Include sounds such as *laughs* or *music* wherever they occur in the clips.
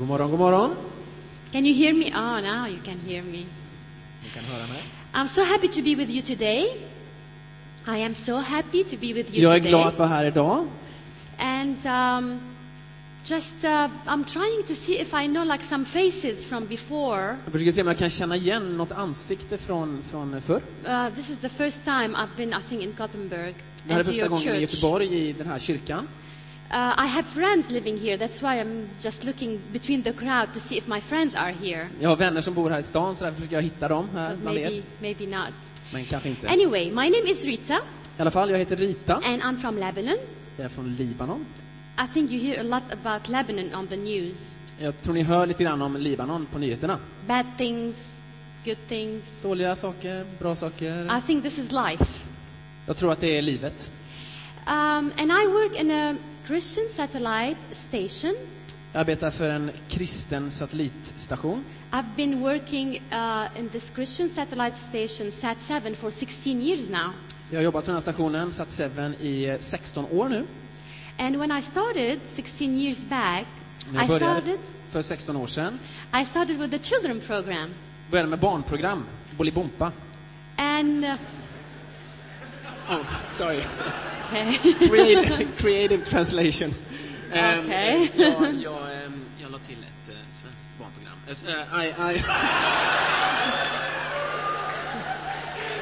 God morgon, god morgon. Can you hear me? Oh, now you can hear me. Ni kan höra mig. I'm so happy to be with you today. I am so happy to be with you Jag är today. glad att vara här idag. And um, just, uh, I'm trying to see if I know like some faces from before. Jag försöker se om jag kan känna igen något ansikte från, från förr. Uh, this is the first time I've been, I think, in Gothenburg Det här är första gången i church. Göteborg i den här kyrkan. Uh, I have friends living here. That's why I'm just looking between the crowd to see if my friends are here. Jag har vänner som bor här i stan så därför försöker jag hitta dem här But bland maybe, er. maybe not. Men kanske inte. Anyway, my name is Rita, I alla fall, jag heter Rita. and I'm from Lebanon. Jag är från Libanon. I think you hear a lot about Lebanon on the news. Jag tror ni hör lite grann om Libanon på nyheterna. Bad things, good things. Dåliga saker, bra saker. I think this is life. Jag tror att det är livet. Um, and I work in a Christian satellite station. Jag arbetar för en kristen satellitstation. I've been working uh, in this Christian satellite station, SAT7, for 16 years now. Jag har jobbat på den här stationen, Sat7, i eh, 16 år nu. And when I started 16 years back, I started, för 16 år sedan I started with the children program. började med barnprogram, Bolibompa. And, uh, Oh, sorry. Okay. *laughs* Creative, creative translation. Ehm, Okej. *laughs* jag, jag, ehm, jag la till ett uh, svenskt barnprogram. Eh, I, I,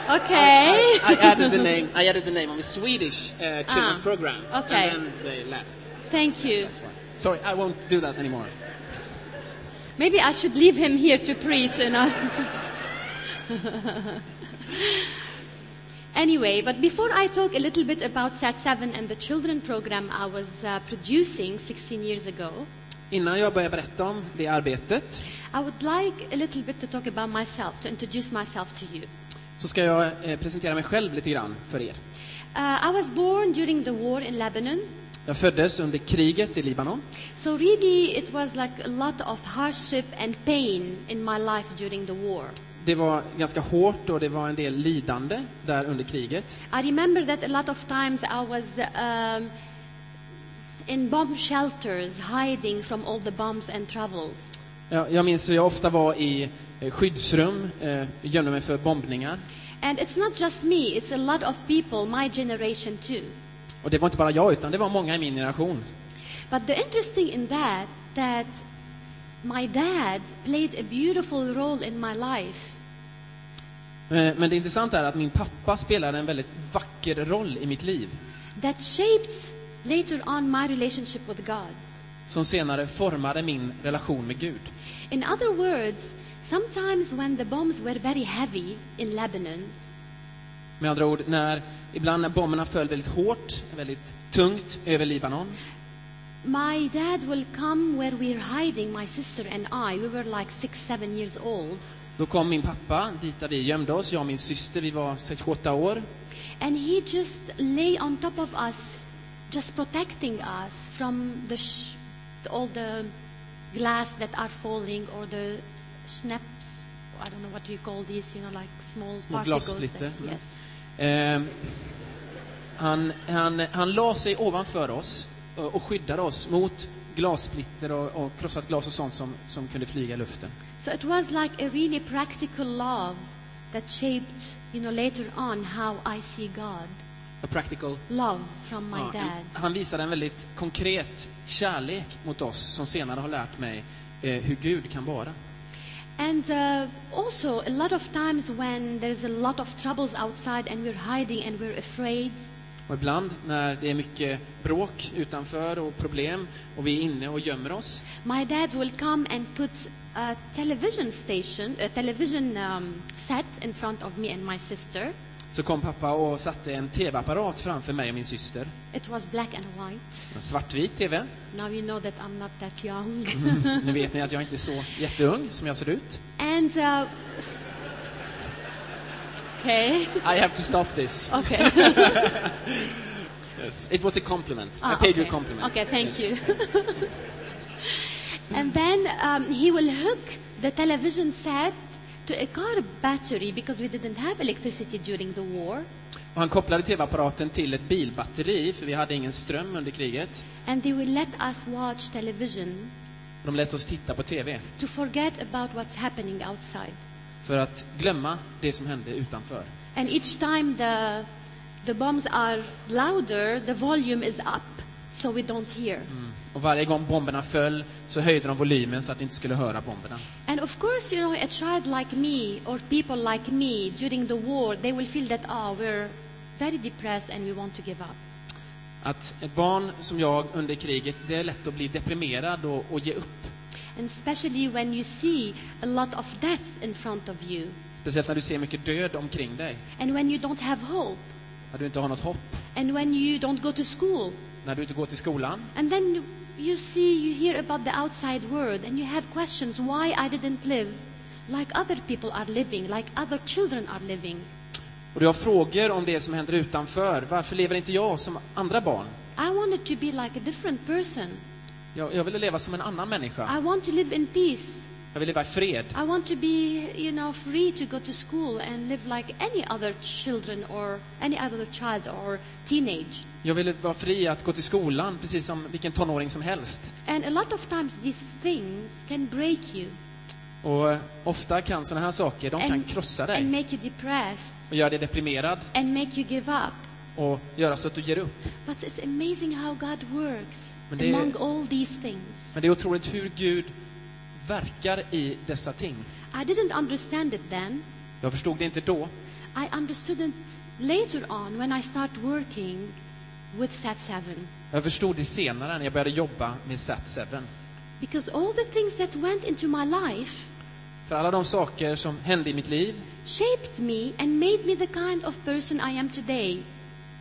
*laughs* okay. I, I added the name. I added the name of a Swedish uh, children's Ah, program, okay. and then they left. Thank you. Sorry, I won't do that anymore. Maybe I should leave him here to preach, you know. Anyway, but before I talk a little bit about SAT7 and the children program I was uh, producing 16 years ago, Innan jag börjar berätta om det arbetet I would like a little bit to talk about myself, to introduce myself to you. så ska jag eh, presentera mig själv lite grann för er. Uh, I was born during the war in Lebanon, Jag föddes under kriget i Libanon. so really it was like a lot of hardship and pain in my life during the war. Det var ganska hårt och det var en del lidande där under kriget. I remember that a lot of times I was um, in bomb shelters hiding from all the bombs and troubles. Jag, jag minns hur jag ofta var i eh, skyddsrum, eh, gömde mig för bombningar. And it's not just me, it's a lot of people, my generation too. Och det var inte bara jag, utan det var många i min generation. But the interesting in that, that my dad played a beautiful role in my life. Eh, Men det intressanta är att min pappa spelade en väldigt vacker roll i mitt liv. That shaped later on my relationship with God. Som senare formade min relation med Gud. In other words, sometimes when the bombs were very heavy in Lebanon, Med andra ord, när, ibland när bomberna föll väldigt hårt, väldigt tungt över Libanon. My dad will come where we're hiding, my sister and I. We were like six, seven years old. Då kom min pappa dit där vi gömde oss, jag och min syster, vi var 6-8 år. And he just lay on top of us, just protecting us from the, sh- all the glass that are falling or the snaps. I don't know what you call these, you know, like small Små particles. glassplitter. Yes, Mm. Eh, han, han, han la sig ovanför oss och, och skyddade oss mot glassplitter och, och krossat glas och sånt som, som kunde flyga i luften. So it was like a really practical love that shaped, you know, later on how I see God. A practical Love from my Ja, dad. Han visade en väldigt konkret kärlek mot oss som senare har lärt mig eh, hur Gud kan vara. And uh, also, a lot of times when there's a lot of troubles outside and we're hiding and we're afraid, Och ibland när det är mycket bråk utanför och problem och vi är inne och gömmer oss my dad will come and put a television station, a television um, set in front of me and my sister. så kom pappa och satte en tv-apparat framför mig och min syster. It was black and white. En svartvit tv. Now you know that I'm not that young. Nu vet ni att jag inte är så jätteung som jag ser ut. *laughs* and uh, okay, I have to stop this. okay. *laughs* Yes. It was a compliment. I Ah, paid you a okay. compliment. Okay, thank Yes, you. yes. *laughs* And then um, he will hook the television set to a car battery because we didn't have electricity during the war. Och han kopplade tv-apparaten till ett bilbatteri, för vi hade ingen ström under kriget. And they will let us watch television. De lät oss titta på TV to forget about what's happening outside. För att glömma det som hände utanför. And each time the, the bombs are louder, the volume is up, so we don't hear. Och varje gång bomberna föll så höjde de volymen så att vi inte skulle höra bomberna. And of course, you know, a child like me or people like me during the war, they will feel that, oh, we're very depressed and we want to give up. Att ett barn som jag under kriget, det är lätt att bli deprimerad och, och ge upp. And especially when you see a lot of death in front of you, Speciellt när du ser mycket död omkring dig. and when you don't have hope, När du inte har något hopp. and when you don't go to school, När du inte går till skolan. and then you see, you hear about the outside world, and you have questions why I didn't live like other people are living, like other children are living. Och du har frågor om det som händer utanför. Varför lever inte jag som andra barn? I wanted to be like a different person. Jag, jag ville leva som en annan människa. I want to live in peace. Jag vill leva i fred. I want to be, you know, free to go to school and live like any other children or any other child or teenage. Jag ville vara fri att gå till skolan, precis som vilken tonåring som helst. And a lot of times these things can break you Och eh, ofta kan sådana här saker, de kan and, krossa and dig make you depressed och göra dig deprimerad and make you give up. och göra så att du ger upp. But it's amazing how God works Men det among all these things. Men det är otroligt hur Gud verkar i dessa ting. I didn't understand it then. Jag förstod det inte då, I understood it later on when I started working with SAT7. jag förstod det senare när jag började jobba med Sat7. Because all the things that went into my life För alla de saker som hände i mitt liv shaped me and made me the kind of person I am today.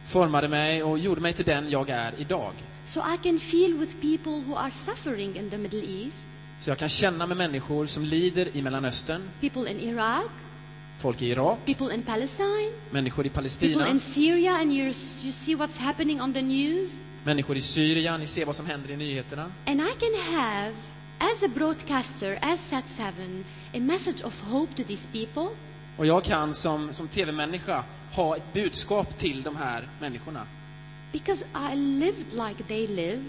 Formade mig och gjorde mig till den jag är idag. So I can feel with people who are suffering in the Middle East, Så jag kan känna med människor som lider i Mellanöstern, people in Iraq, folk i Irak, people in Palestine, människor i people Palestina, in Syria, and you you see what's happening on the news. människor i Syrien, ni ser vad som händer i nyheterna. And I can have, as a broadcaster, as Sat7, a message of hope to these people. Och jag kan som, som tv-människa ha ett budskap till de här människorna. Because I lived like they live.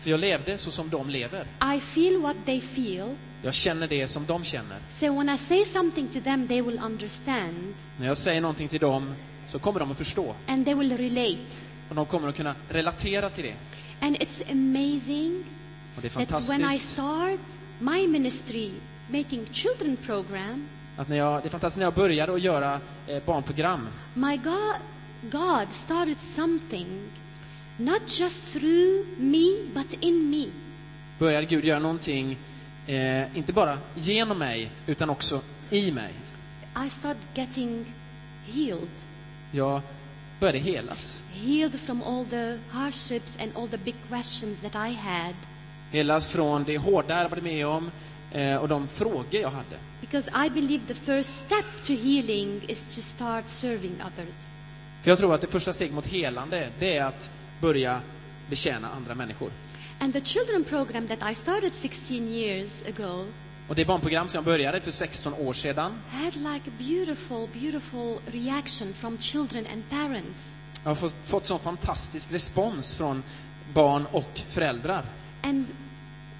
För jag levde så som de lever. I feel what they feel. Jag känner det som de känner. So when I say something to them, they will understand När jag säger någonting till dem så kommer de att förstå. and they will relate. Och de kommer att kunna relatera till det. And it's amazing Och det är that when I fantastiskt. start my ministry making children program, Att när jag, det är fantastiskt när jag började att göra eh, barnprogram. my God, God started something not just through me but in me. Började Gud göra någonting, eh, inte bara genom mig, utan också i mig. I started getting healed, Jag började helas. healed from all the hardships and all the big questions that I had. Helas från det hårda jag varit med om eh, och de frågor jag hade. Because I believe the first step to healing is to start serving others. För jag tror att det första steget mot helande, det är att börja betjäna andra människor. And the children program that I started 16 years ago Och det barnprogram som jag började för 16 år sedan, had like a beautiful, beautiful reaction from children and parents. jag har fått, fått sån fantastisk respons från barn och föräldrar. And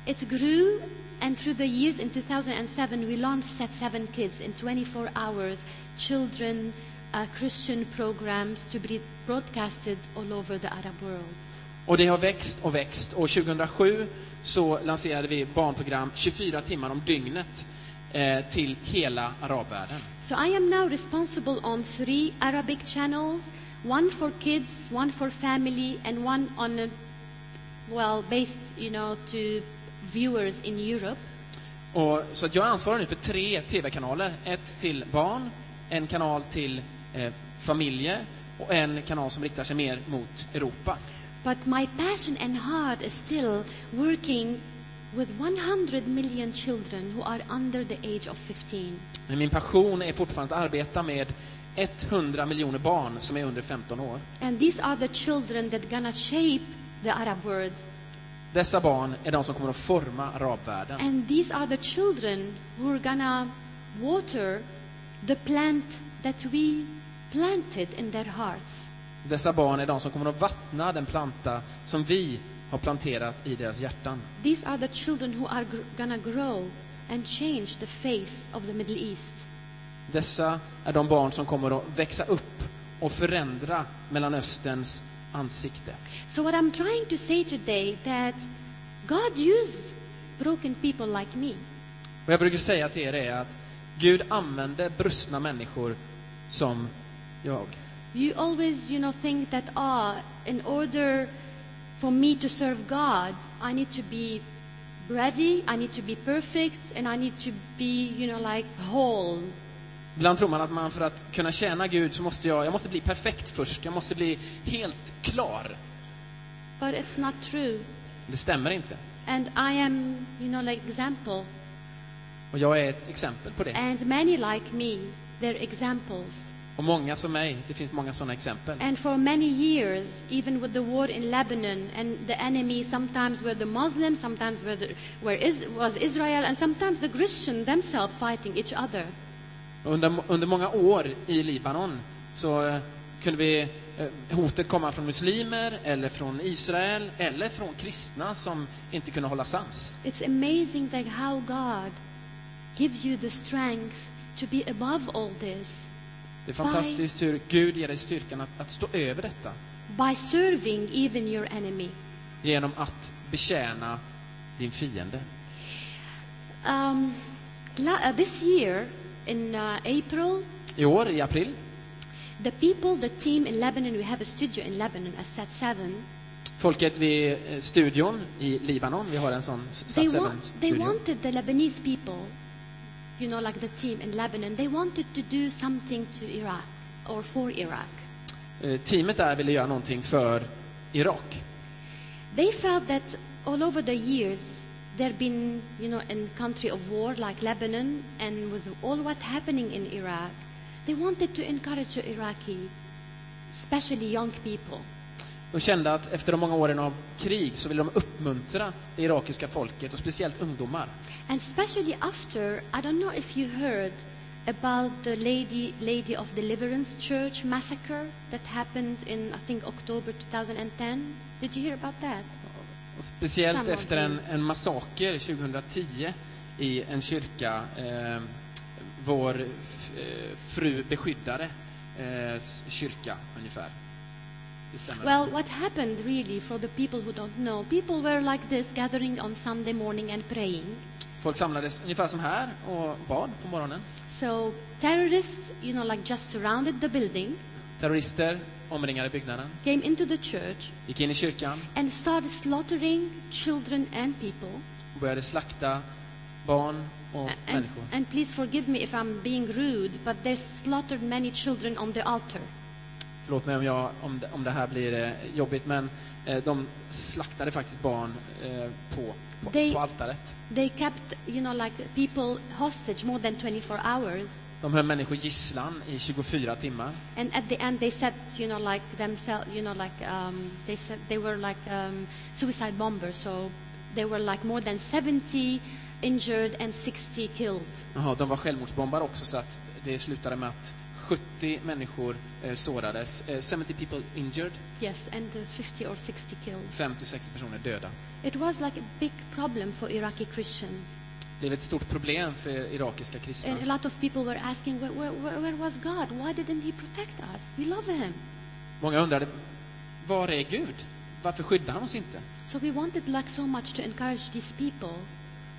it grew, and through the years in 2007, we launched Set 7 Kids in 24 hours children uh, Christian programs to be broadcasted all over the Arab world. Och det har växt och växt. Och 2007 så lanserade vi barnprogram 24 timmar om dygnet eh, till hela arabvärlden. So I am now responsible on three Arabic channels one for kids, one for family, and one on, a, well, based, you know, to viewers in Europe. Och, så att jag ansvarar nu för tre tv-kanaler. Ett till barn, en kanal till eh, familjer och en kanal som riktar sig mer mot Europa. But my passion and heart is still working with 100 million children who are under the age of 15. Men min passion är fortfarande att arbeta med 100 miljoner barn som är under 15 år. And these are the children that gonna shape the Arab world. Dessa barn är de som kommer att forma arabvärlden. And these are the children who are gonna water the plant that we planted in their hearts. Dessa barn är de som kommer att vattna den planta som vi har planterat i deras hjärtan. These are the children who are gonna grow and change the face of the Middle East. Dessa är de barn som kommer att växa upp och förändra Mellanösterns ansikte. So what I'm trying to say today that God uses broken people like me. Och jag försöker säga till er är att Gud använder brustna människor som jag. You always, you know, think that ah, in order for me to serve God, I need to be ready, I need to be perfect, and I need to be, you know, like whole. Ibland tror man att man för att kunna tjäna Gud så måste jag, jag måste bli perfekt först. Jag måste bli helt klar. But it's not true. Det stämmer inte. And I am, you know, like example. Och jag är ett exempel på det. And many like me, they're examples. Och många som mig, det finns många sådana exempel. And for many years, even with the war in Lebanon, and the enemy sometimes were the Muslims, sometimes were, the, were is, was Israel, and sometimes the Christian themselves fighting each other. Under, under många år i Libanon så eh, kunde vi eh, hotet komma från muslimer, eller från Israel, eller från kristna som inte kunde hålla sams. It's amazing like how God gives you the strength to be above all this Det är fantastiskt hur Gud ger dig styrkan att, att stå över detta by serving even your enemy. genom att betjäna din fiende. Um, uh, this year, in uh, April, I år, i april, the people, the team in Lebanon, we have a studio in Lebanon, a set seven. folket vid eh, studion i Libanon, vi har en sån They, Sat wa- 7 they wanted the Lebanese people, you know, like the team in Lebanon, they wanted to do something to Iraq or for Iraq. Eh, Teamet där ville göra någonting för Irak. They felt that all over the years, there have been, you know, in country of war like Lebanon, and with all what happening in Iraq, they wanted to encourage the Iraqi, especially young people. De kände att efter de många åren av krig så ville de uppmuntra det irakiska folket och speciellt ungdomar. And especially after, I don't know if you heard about the Lady, Lady of Deliverance Church massacre that happened in, I think, October 2010. Did you hear about that? Och speciellt efter en, en massaker 2010 i en kyrka, eh, vår eh, fru beskyddare eh, kyrka ungefär. Well, what happened really for the people who don't know, people were like this gathering on Sunday morning and praying. Folk samlades ungefär som här och bad på morgonen. So terrorists, you know, like just surrounded the building, Terrorister omringade byggnaden, came into the church gick in i kyrkan and started slaughtering children and people. och började slakta barn och And, människor. and please forgive me if I'm being rude, but they slaughtered many children on the altar. Förlåt mig om, jag, om, det, om det här blir eh, jobbigt, men eh, de slaktade faktiskt barn eh, på, på, They- på altaret. They kept, you know, like people hostage more than 24 hours. De höll människor gisslan i 24 timmar. And at the end, they said, you know, like themselves, you know, like um, they said they were like um, suicide bombers. So they were like more than 70 injured and 60 killed. Jaha, de var självmordsbombare också, så att det slutade med att 70 människor eh, sårades. Eh, 70 people injured, Yes, and uh, 50 or 60 killed. 50-60 personer döda. It was like a big problem for Iraqi Christians. Är ett stort problem för irakiska kristna. A lot of people were asking, where, where, where was God? Why didn't He protect us? We love Him. Många undrade, var är Gud? Varför skyddar han oss inte? So we wanted like so much to encourage these people.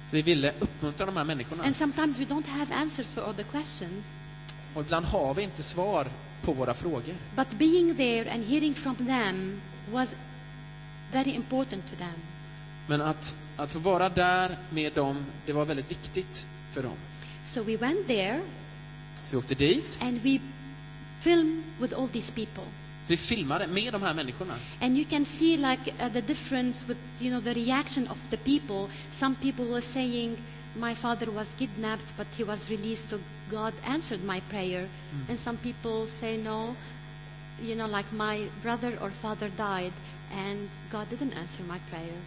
Så vi ville uppmuntra de här människorna. And sometimes we don't have answers for all the questions. Och ibland har vi inte svar på våra frågor. But being there and hearing from them was very important to them. Men att, att få vara där med dem, det var väldigt viktigt för dem. So we went there Så vi åkte dit, and we filmed with all these people. vi filmade med de här människorna. And you can see like uh, the difference with you know the reaction of the people. Some people were saying, "My father was kidnapped, but he was released, so God answered my prayer." And some people say, "No, you know, like my brother or father died, and God didn't answer my prayer."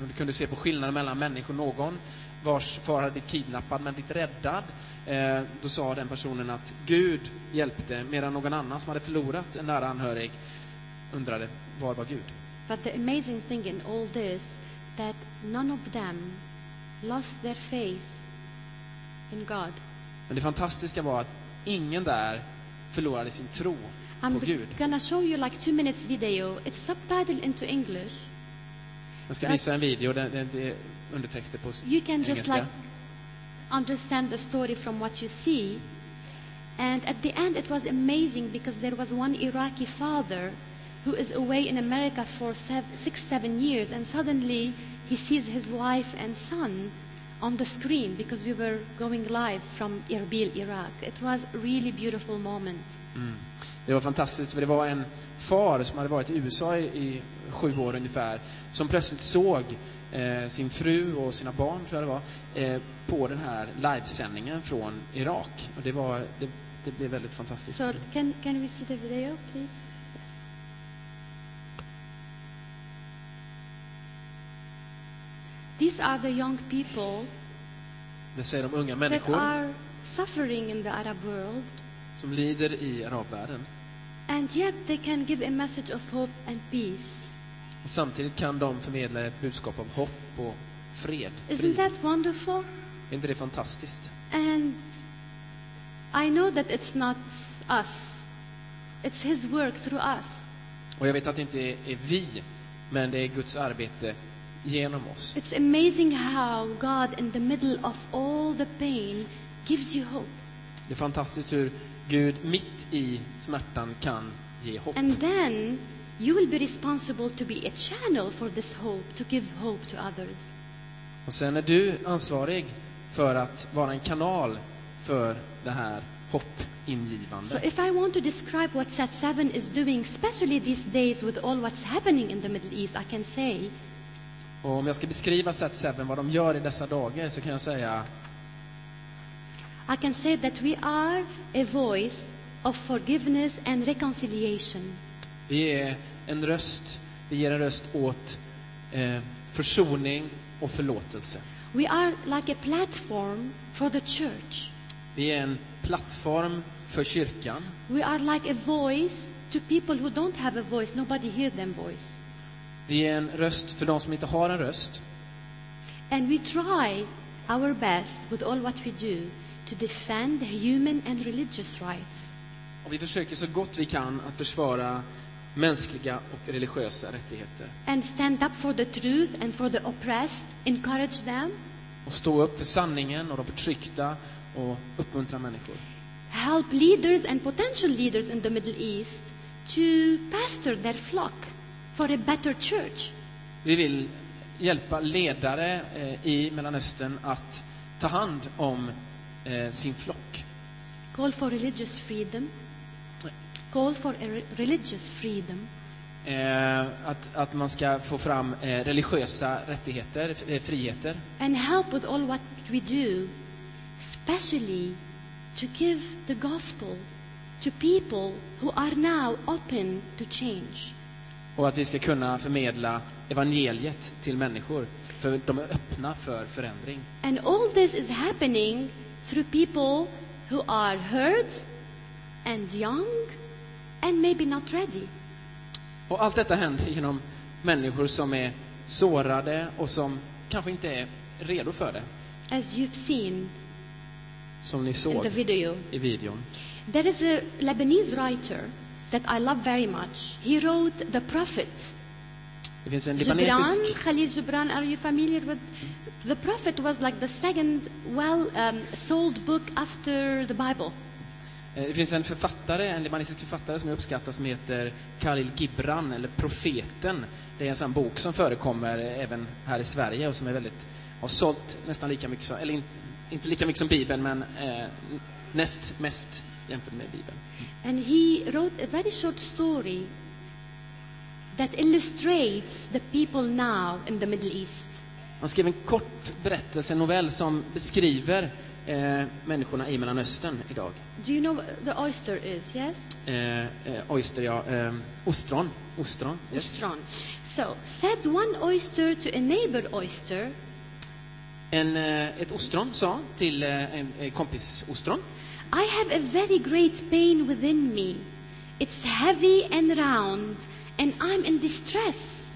Och du kunde se på skillnaden mellan människor. Någon vars far hade blivit kidnappad men blivit räddad. Eh, då sa den personen att Gud hjälpte, medan någon annan som hade förlorat en nära anhörig undrade, var var Gud? But the amazing thing in all this that none of them lost their faith in God. Men det fantastiska var att ingen där förlorade sin tro på I'm Gud. gonna show you like two minutes video. It's subtitled into English. Jag ska visa en video, undertexter på You can just engelska. like understand the story from what you see. And at the end, it was amazing because there was one Iraqi father who is away in America for sev- six, seven years, and suddenly he sees his wife and son on the screen because we were going live from Erbil, Iraq. It was a really beautiful moment. Mm. Det var fantastiskt, för det var en far som hade varit i USA i, i sju år ungefär, som plötsligt såg eh, sin fru och sina barn, tror jag det var, eh, på den här livesändningen från Irak. Och det, var, det, det blev väldigt fantastiskt. So, can, can we see the video, please? These are the young people Det säger de unga that människor are suffering in the Arab world, som lider i arabvärlden. And yet they can give a message of hope and peace. Och samtidigt kan de förmedla ett budskap av hopp och fred. Isn't that wonderful? Är inte det fantastiskt? And I know that it's not us, it's His work through us. Och jag vet att det inte är vi, men det är Guds arbete genom oss. It's amazing how God, in the middle of all the pain, gives you hope. Det är fantastiskt hur Gud mitt i smärtan kan ge hopp. And then you will be responsible to be a channel for this hope, to give hope to others. Och sen är du ansvarig för att vara en kanal för det här hoppingivande. So if I want to describe what Sat 7 is doing, especially these days with all what's happening in the Middle East, I can say Och om jag ska beskriva Set 7, vad de gör i dessa dagar, så kan jag säga I can say that we are a voice of forgiveness and reconciliation. vi är en röst, vi ger en röst åt eh, försoning och förlåtelse. We are like a platform for the church. Vi är en plattform för kyrkan. We are like a voice to people who don't have a voice, nobody hear them voice. Vi är en röst för de som inte har en röst. And we try our best with all what we do to defend human and religious rights. Och vi försöker så gott vi kan att försvara mänskliga och religiösa rättigheter. and stand up for the truth and for the oppressed, encourage them, Och stå upp för sanningen och de förtryckta och uppmuntra människor. help leaders and potential leaders in the Middle East to pastor their flock for a better church. Vi vill hjälpa ledare eh, i Mellanöstern att ta hand om eh, sin flock. Call for religious freedom. Call for religious freedom. Eh, att, att man ska få fram eh, religiösa rättigheter, eh, friheter. And help with all what we do, especially to give the gospel to people who are now open to change. Och att vi ska kunna förmedla evangeliet till människor. För de är öppna för förändring. And all this is happening through people who are hurt and young and maybe not ready. Och allt detta händer genom människor som är sårade och som kanske inte är redo för det. As you've seen Som ni in the video, i videon. there is a Lebanese writer that I love very much. He wrote The Prophet. Det finns en Gibran, libanesisk... Khalil Gibran, are you familiar with? The Prophet was like the second well um, sold book after the Bible. eh, Det finns en författare, en libanesisk författare som jag uppskattar som heter Khalil Gibran, eller Profeten. Det är en sån bok som förekommer även här i Sverige och som är väldigt, har sålt nästan lika mycket som, eller inte, inte lika mycket som Bibeln, men eh, näst mest jämfört med Bibeln. And he wrote a very short story that illustrates the people now in the Middle East. Han skrev en kort berättelse, en novell, som beskriver eh, människorna i Mellanöstern idag. Do you know what the oyster is? Yes? Eh, eh, oyster, ja. Eh, ostron. Ostron. Yes. Ostron. So, said one oyster to a neighbor oyster, En, eh, ett ostron sa till eh, en eh, kompis ostron. I have a very great pain within me. It's heavy and round, and I'm in distress.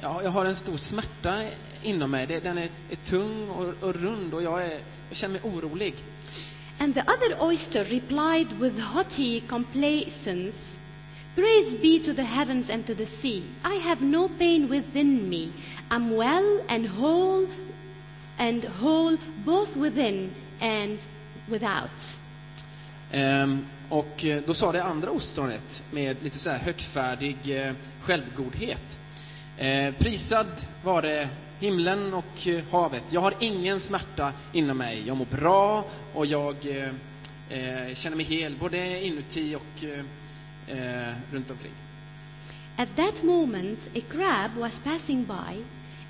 ja, jag har en stor smärta inom mig. Det, den är, är tung och, och rund och jag, är, jag känner mig orolig. And the other oyster replied with haughty complacence, Praise be to the heavens and to the sea. I have no pain within me. I'm well and whole and whole both within and without. Ehm, och eh, då sa det andra ostronet med lite så här högfärdig eh, självgodhet. Eh, prisad var det himlen och havet. Jag har ingen smärta inom mig. Jag mår bra och jag känner mig hel, både inuti och runt omkring. At that moment, a crab was passing by,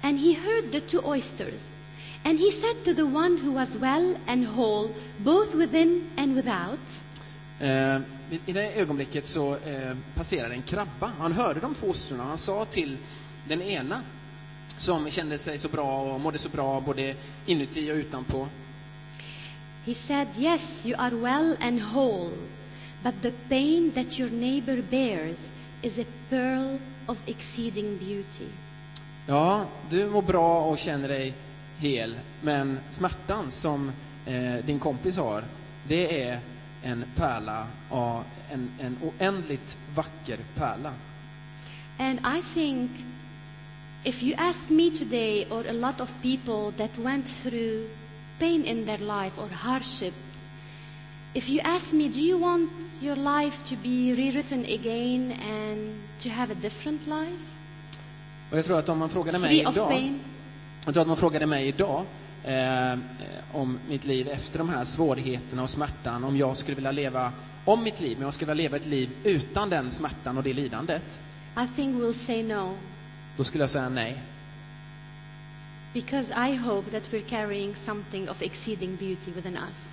and he heard the two oysters. And he said to the one who was well and whole, both within and without, Eh, i- det ögonblicket så eh, passerade en krabba. Han hörde de två ostronen och han sa till den ena som kände sig så bra och mådde så bra både inuti och utanpå. He said, Yes, you are well and whole, but the pain that your neighbor bears is a pearl of exceeding beauty. Ja, du mår bra och känner dig hel, men smärtan som eh, din kompis har, det är en pärla, en, en oändligt vacker pärla. And I think if you ask me today, or a lot of people that went through pain in their life or hardship, if you ask me, do you want your life to be rewritten again and to have a different life? Och jag tror att om man frågade mig Free idag, jag tror att man frågade mig idag eh, om mitt liv efter de här svårigheterna och smärtan, om jag skulle vilja leva om mitt liv, men jag skulle vilja leva ett liv utan den smärtan och det lidandet, I think we'll say no, då skulle jag säga nej. because I hope that we're carrying something of exceeding beauty within us.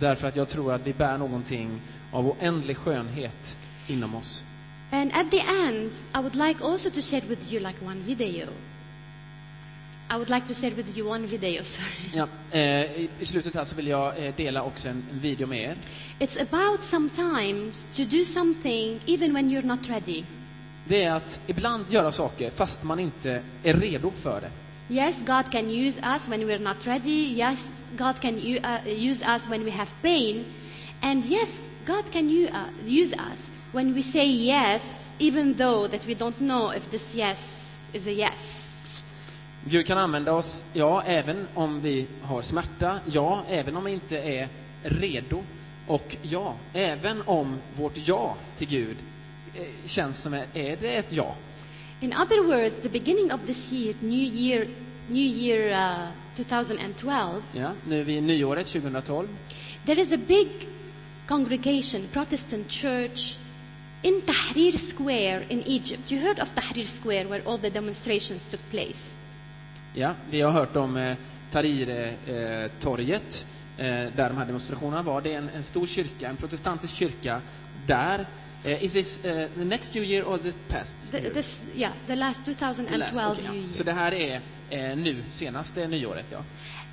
Därför att jag tror att vi bär någonting av oändlig skönhet inom oss. And at the end, I would like also to share with you like one video. I would like to share with you one video. *laughs* Ja, eh, i, slutet här så vill jag eh, dela också en, en video med er. It's about sometimes to do something even when you're not ready. Det är att ibland göra saker fast man inte är redo för det. Yes, God can use us when we're not ready. Yes, God can uh, use us when we have pain. And yes, God can uh, use us when we say yes, even though that we don't know if this yes is a yes. Gud kan använda oss, ja, även om vi har smärta, ja, även om vi inte är redo, och ja, även om vårt ja till Gud eh, känns som, är det ett ja? In other words, the beginning of this year, New Year, New Year uh, 2012, Ja, nu är vi i nyåret 2012. there is a big congregation, Protestant church, in Tahrir Square in Egypt. You heard of Tahrir Square where all the demonstrations took place. Ja, vi har hört om eh, Tahrir-torget, eh, där de här demonstrationerna var. Det är en, en stor kyrka, en protestantisk kyrka, där eh, Is this eh, the next new year or the past The, year? this, yeah, the last The 2012 last, okej, New. Year. Så det här är eh, nu, senaste nyåret, ja.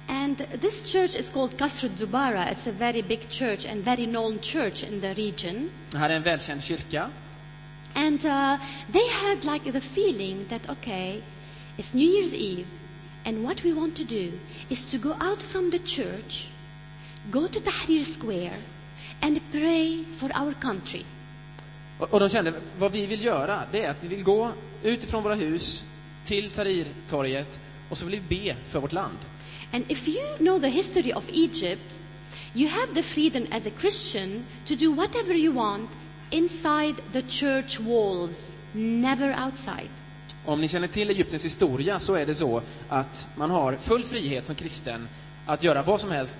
And this church is called Kasr Dubara. It's a very big church and very known church in the region. Det här är en välkänd kyrka. And uh, they had like the feeling that, okay, it's New Year's Eve, and what we want to do is to go out from the church, go to Tahrir Square, and pray for our country. Och, och de kände, vad vi vill göra, det är att vi vill gå utifrån våra hus till Tahrirtorget och så vill vi be för vårt land. And if you know the history of Egypt, you have the freedom as a Christian to do whatever you want inside the church walls, never outside. Om ni känner till Egyptens historia så är det så att man har full frihet som kristen att göra vad som helst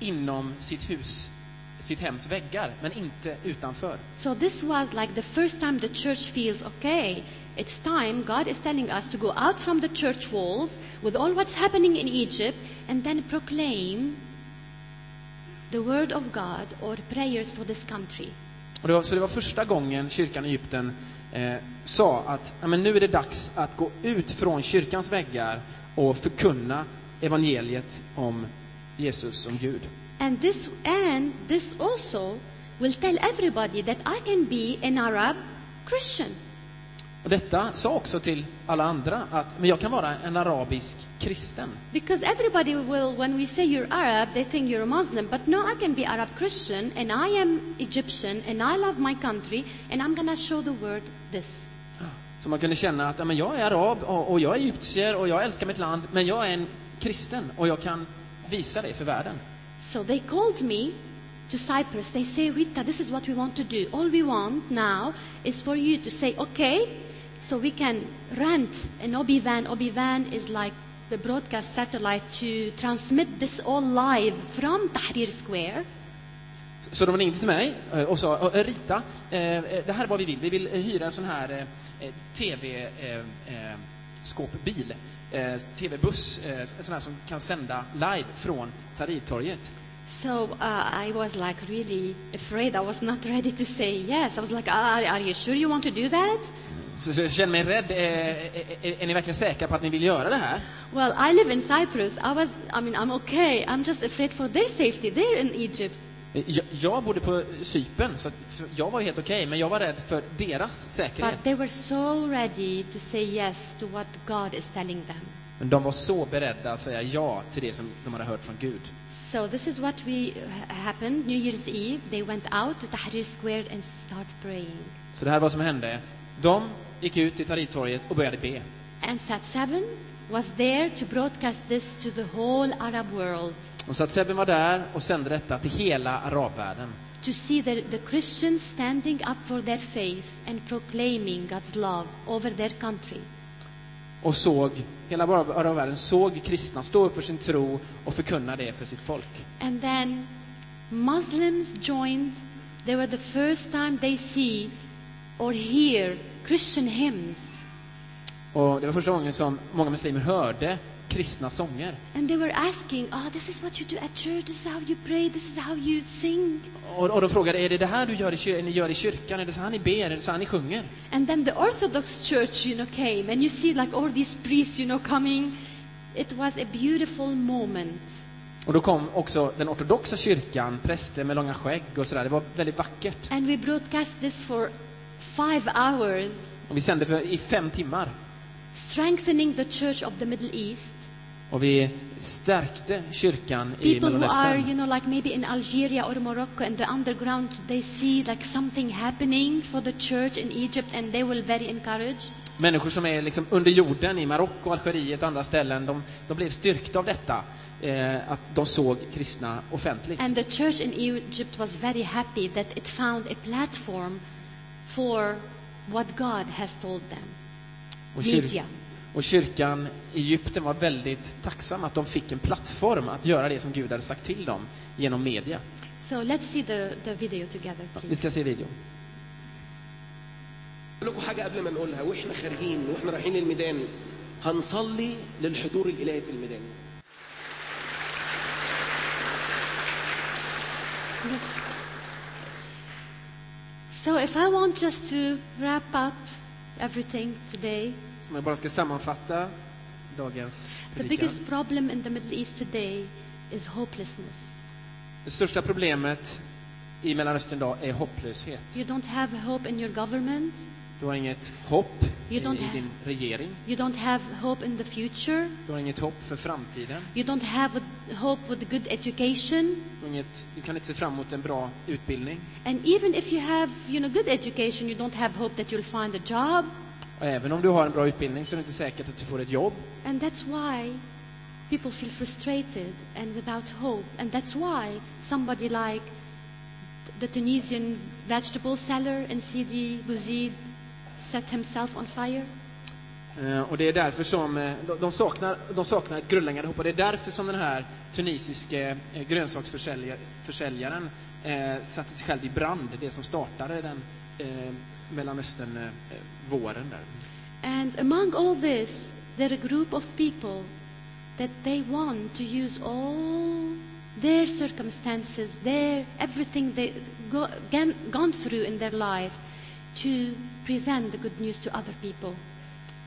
inom sitt hus, sitt hems väggar, men inte utanför. So this was like the first time the church feels okay. It's time God is telling us to go out from the church walls with all what's happening in Egypt and then proclaim the word of God or prayers for this country. Och det var, så det var första gången kyrkan i Egypten eh, sa att ja, men nu är det dags att gå ut från kyrkans väggar och förkunna evangeliet om Jesus som Gud. And this and this also will tell everybody that I can be an Arab Christian. Och detta sa också till alla andra att men jag kan vara en arabisk kristen. Because everybody will, when we say you're Arab, they think you're a Muslim. But no, I can be Arab Christian, and I am Egyptian, and I love my country, and I'm gonna show the world this. Så man kunde känna att ja, men jag är arab och, och jag är egyptier och jag älskar mitt land, men jag är en kristen och jag kan visa det för världen. So they called me to Cyprus. They say, Rita, this is what we want to do. All we want now is for you to say, okay, so we can rent an Obi-Wan. Obi-Wan is like the broadcast satellite to transmit this all live from Tahrir Square. Så de ringde till mig eh, och sa, "Eh, Rita, eh, eh, det här är vad vi vill. Vi vill hyra en sån här TV-skåpbil, TV-buss, en sån här som kan sända live från Tahrirtorget. So uh, I was like really afraid. I was not ready to say yes. I was like, are, are you sure you want to do that? Så, så jag kände mig rädd. Eh, är, är ni verkligen säkra på att ni vill göra det här? Well, I live in Cyprus. I was, I mean, I'm okay. I'm just afraid for their safety. They're in Egypt. Eh, Jag, jag bodde på Cypern, så jag var helt okej, men jag var rädd för deras säkerhet. But they were so ready to say yes to what God is telling them. Men de var så beredda att säga ja till det som de hade hört från Gud. So this is what we ha- happened. New Year's Eve, they went out to Tahrir Square and start praying. Så det här var vad som hände. De gick ut till Tahrirtorget och började be. And Sat 7 was there to broadcast this to the whole Arab world. Och Sebben var där och sände detta till hela arabvärlden. To see the, the Christians standing up for their faith and proclaiming God's love over their country. Och såg, hela arab- arabvärlden såg kristna stå upp för sin tro och förkunna det för sitt folk. And then Muslims joined. They were the first time they see or hear Christian hymns. Och det var första gången som många muslimer hörde kristna sånger. And they were asking, oh, this is what you do at church, this is how you pray, this is how you sing. Och, och de frågade, är det det här du gör i, ni gör i kyrkan? Är det så här ni ber? Är det så här ni sjunger? And then the Orthodox Church, you know, came, and you see like all these priests, you know, coming. It was a beautiful moment. Och då kom också den ortodoxa kyrkan, präster med långa skägg och sådär. Det var väldigt vackert. And we broadcast this for five hours, Och vi sände för, i fem timmar. strengthening the church of the Middle East. Och vi stärkte kyrkan i People who are, Mellanöstern. you know, like maybe in Algeria or Morocco in the underground, they see like something happening for the church in Egypt and they will very encouraged. Människor som är liksom under jorden i Marocko, Algeriet och andra ställen, de, de blev styrkta av detta. Eh, att de såg kristna offentligt. And the church in Egypt was very happy that it found a platform for what God has told them. Och, kyr, Media. och kyrkan i Egypten var väldigt tacksam att de fick en plattform att göra det som Gud hade sagt till dem genom media. So let's see the, the video together, Vi please. ska se videon. أقول لكم حاجة قبل ما نقولها وإحنا خارجين وإحنا رايحين الميدان هنصلي للحضور الإلهي في الميدان So if I want just to wrap up everything today, Som jag bara ska sammanfatta dagens the predikan. biggest problem in the Middle East today is hopelessness. Det största problemet i Mellanöstern idag är hopplöshet. You don't have hope in your government. Du har inget hopp i, i din regering. You don't have hope in the future. Du har inget hopp för framtiden. You don't have a hope with good education. Du, inget, du kan inte se fram emot en bra utbildning. And even if you have, you know, good education, you don't have hope that you'll find a job. Och även om du har en bra utbildning så är det inte säkert att du får ett jobb. And that's why people feel frustrated and without hope. And that's why somebody like the Tunisian vegetable seller in Sidi Bouzid set himself on fire. Eh, Och det är därför som eh, de- saknar, de saknar ett grundläggande hopp. Och det är därför som den här tunisiske eh, grönsaksförsäljaren eh, satte sig själv i brand. Det som startade den eh, Mellanöstern-våren där. And among all this, there are a group of people that they want to use all their circumstances, their everything they go, gone through in their life to present the good news to other people.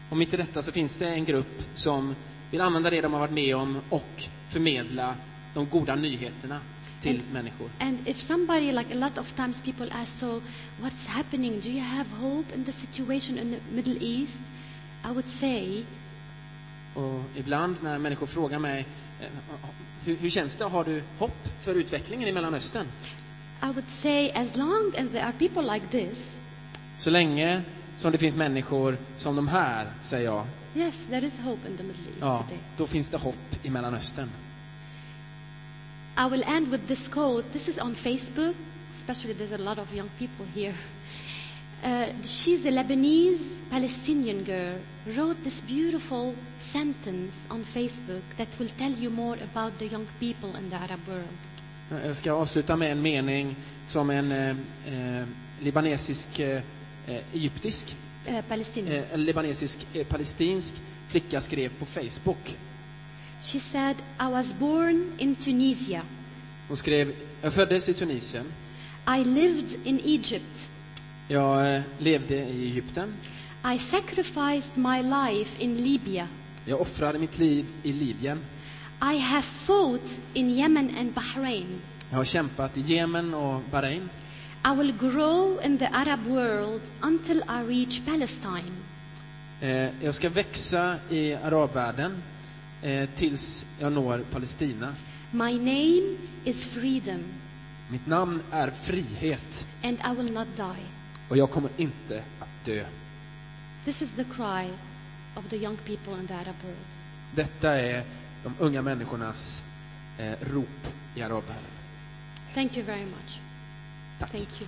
Och mitt i detta så finns det en grupp som vill använda det de har varit med om och förmedla de goda nyheterna till Mm. människor. And if somebody, like a lot of times people ask, so what's happening? Do you have hope in the situation in the Middle East? I would say, Och ibland när människor frågar mig eh, hur, hur känns det? Har du hopp för utvecklingen i Mellanöstern? I would say, as long as there are people like this, Så länge som det finns människor som de här, säger jag, yes, there is hope in the Middle East ja, today. då finns det hopp i Mellanöstern. I will end with this quote. This is on Facebook, especially there's a lot of young people here. Uh, she's a Lebanese Palestinian girl, wrote this beautiful sentence on Facebook that will tell you more about the young people in the Arab world. Jag ska avsluta med en mening som en eh, eh, libanesisk, eh, eh, egyptisk, eh, en libanesisk, eh, palestinsk flicka skrev på Facebook. She said, I was born in Tunisia. Hon skrev, jag föddes i Tunisien. I lived in Egypt. Jag eh, levde i Egypten. I sacrificed my life in Libya. Jag offrade mitt liv i Libyen. I have fought in Yemen and Bahrain. Jag har kämpat i Jemen och Bahrain. I will grow in the Arab world until I reach Palestine. Eh, jag ska växa i arabvärlden eh, tills jag når Palestina. My name is freedom, Mitt namn är frihet and I will not die. och jag kommer inte att dö. This is the cry of the young people in the Arab world. Detta är de unga människornas eh, rop i arabvärlden. Thank you very much. Thank you.